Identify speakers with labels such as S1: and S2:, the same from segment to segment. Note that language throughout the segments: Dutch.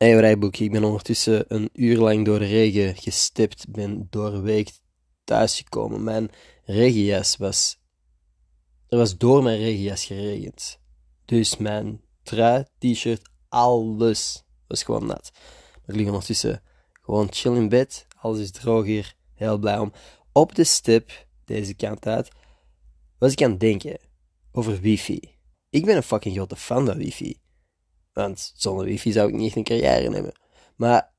S1: Hey rijboek, ik ben ondertussen een uur lang door de regen gestipt, ben doorweekt thuisgekomen. Mijn regenjas was... Er was door mijn regenjas geregend. Dus mijn trui, t-shirt, alles was gewoon nat. Ik lig ondertussen gewoon chill in bed. Alles is droog hier. Heel blij om. Op de stip, deze kant uit, was ik aan het denken over wifi. Ik ben een fucking grote fan van wifi. Want zonder wifi zou ik niet echt een carrière hebben. Maar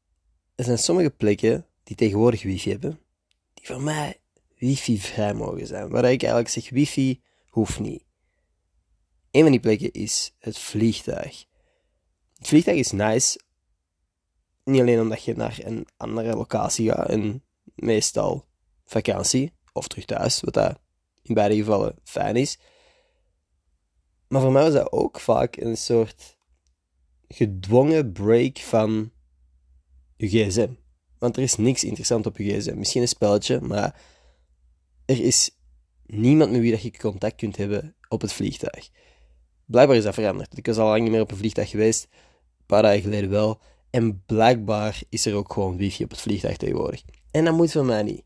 S1: er zijn sommige plekken die tegenwoordig wifi hebben, die voor mij wifi vrij mogen zijn. Waar ik eigenlijk zeg, wifi hoeft niet. Een van die plekken is het vliegtuig. Het vliegtuig is nice. Niet alleen omdat je naar een andere locatie gaat en meestal vakantie of terug thuis, wat dat in beide gevallen fijn is. Maar voor mij was dat ook vaak een soort gedwongen break van je gsm. Want er is niks interessant op je gsm. Misschien een spelletje, maar er is niemand met wie dat je contact kunt hebben op het vliegtuig. Blijkbaar is dat veranderd. Ik was al lang niet meer op een vliegtuig geweest. Een paar dagen geleden wel. En blijkbaar is er ook gewoon wifi op het vliegtuig tegenwoordig. En dat moet voor mij niet.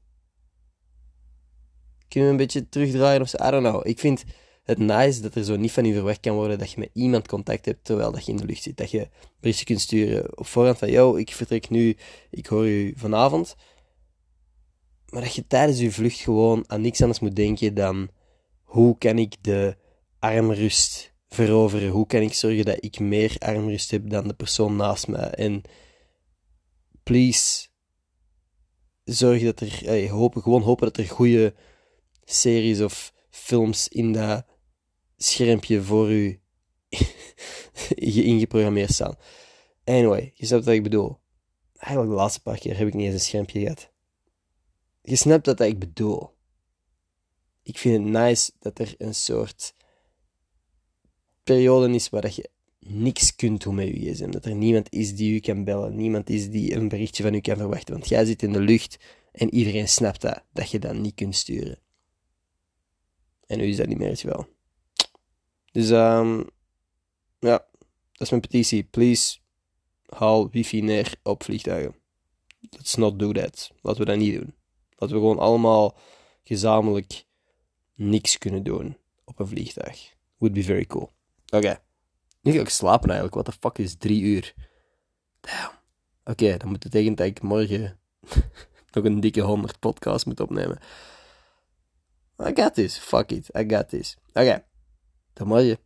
S1: Kunnen we een beetje terugdraaien of zo? I don't know. Ik vind het nice dat er zo niet van je verwacht kan worden dat je met iemand contact hebt terwijl dat je in de lucht zit. Dat je berichtje kunt sturen op voorhand van, yo, ik vertrek nu, ik hoor u vanavond. Maar dat je tijdens je vlucht gewoon aan niks anders moet denken dan, hoe kan ik de armrust veroveren? Hoe kan ik zorgen dat ik meer armrust heb dan de persoon naast mij? En please, zorg dat er, hopen, gewoon hopen dat er goede series of films in dat schermpje voor u ingeprogrammeerd staan. Anyway, je snapt wat ik bedoel. Eigenlijk de laatste paar keer heb ik niet eens een schermpje gehad. Je snapt wat ik bedoel. Ik vind het nice dat er een soort periode is waar dat je niks kunt doen met je gsm. Dat er niemand is die u kan bellen. Niemand is die een berichtje van u kan verwachten. Want jij zit in de lucht en iedereen snapt dat, dat je dat niet kunt sturen. En nu is dat niet meer het geval. Dus um, ja, dat is mijn petitie. Please, haal wifi neer op vliegtuigen. Let's not do that. Laten we dat niet doen. Laten we gewoon allemaal gezamenlijk niks kunnen doen op een vliegtuig. Would be very cool. Oké. Nu ga ik slapen eigenlijk. What the fuck is drie uur? Damn. Oké, dan moet het tegen dat ik morgen nog een dikke 100 podcast moet opnemen. I got this. Fuck it. I got this. Oké. Tot morgen.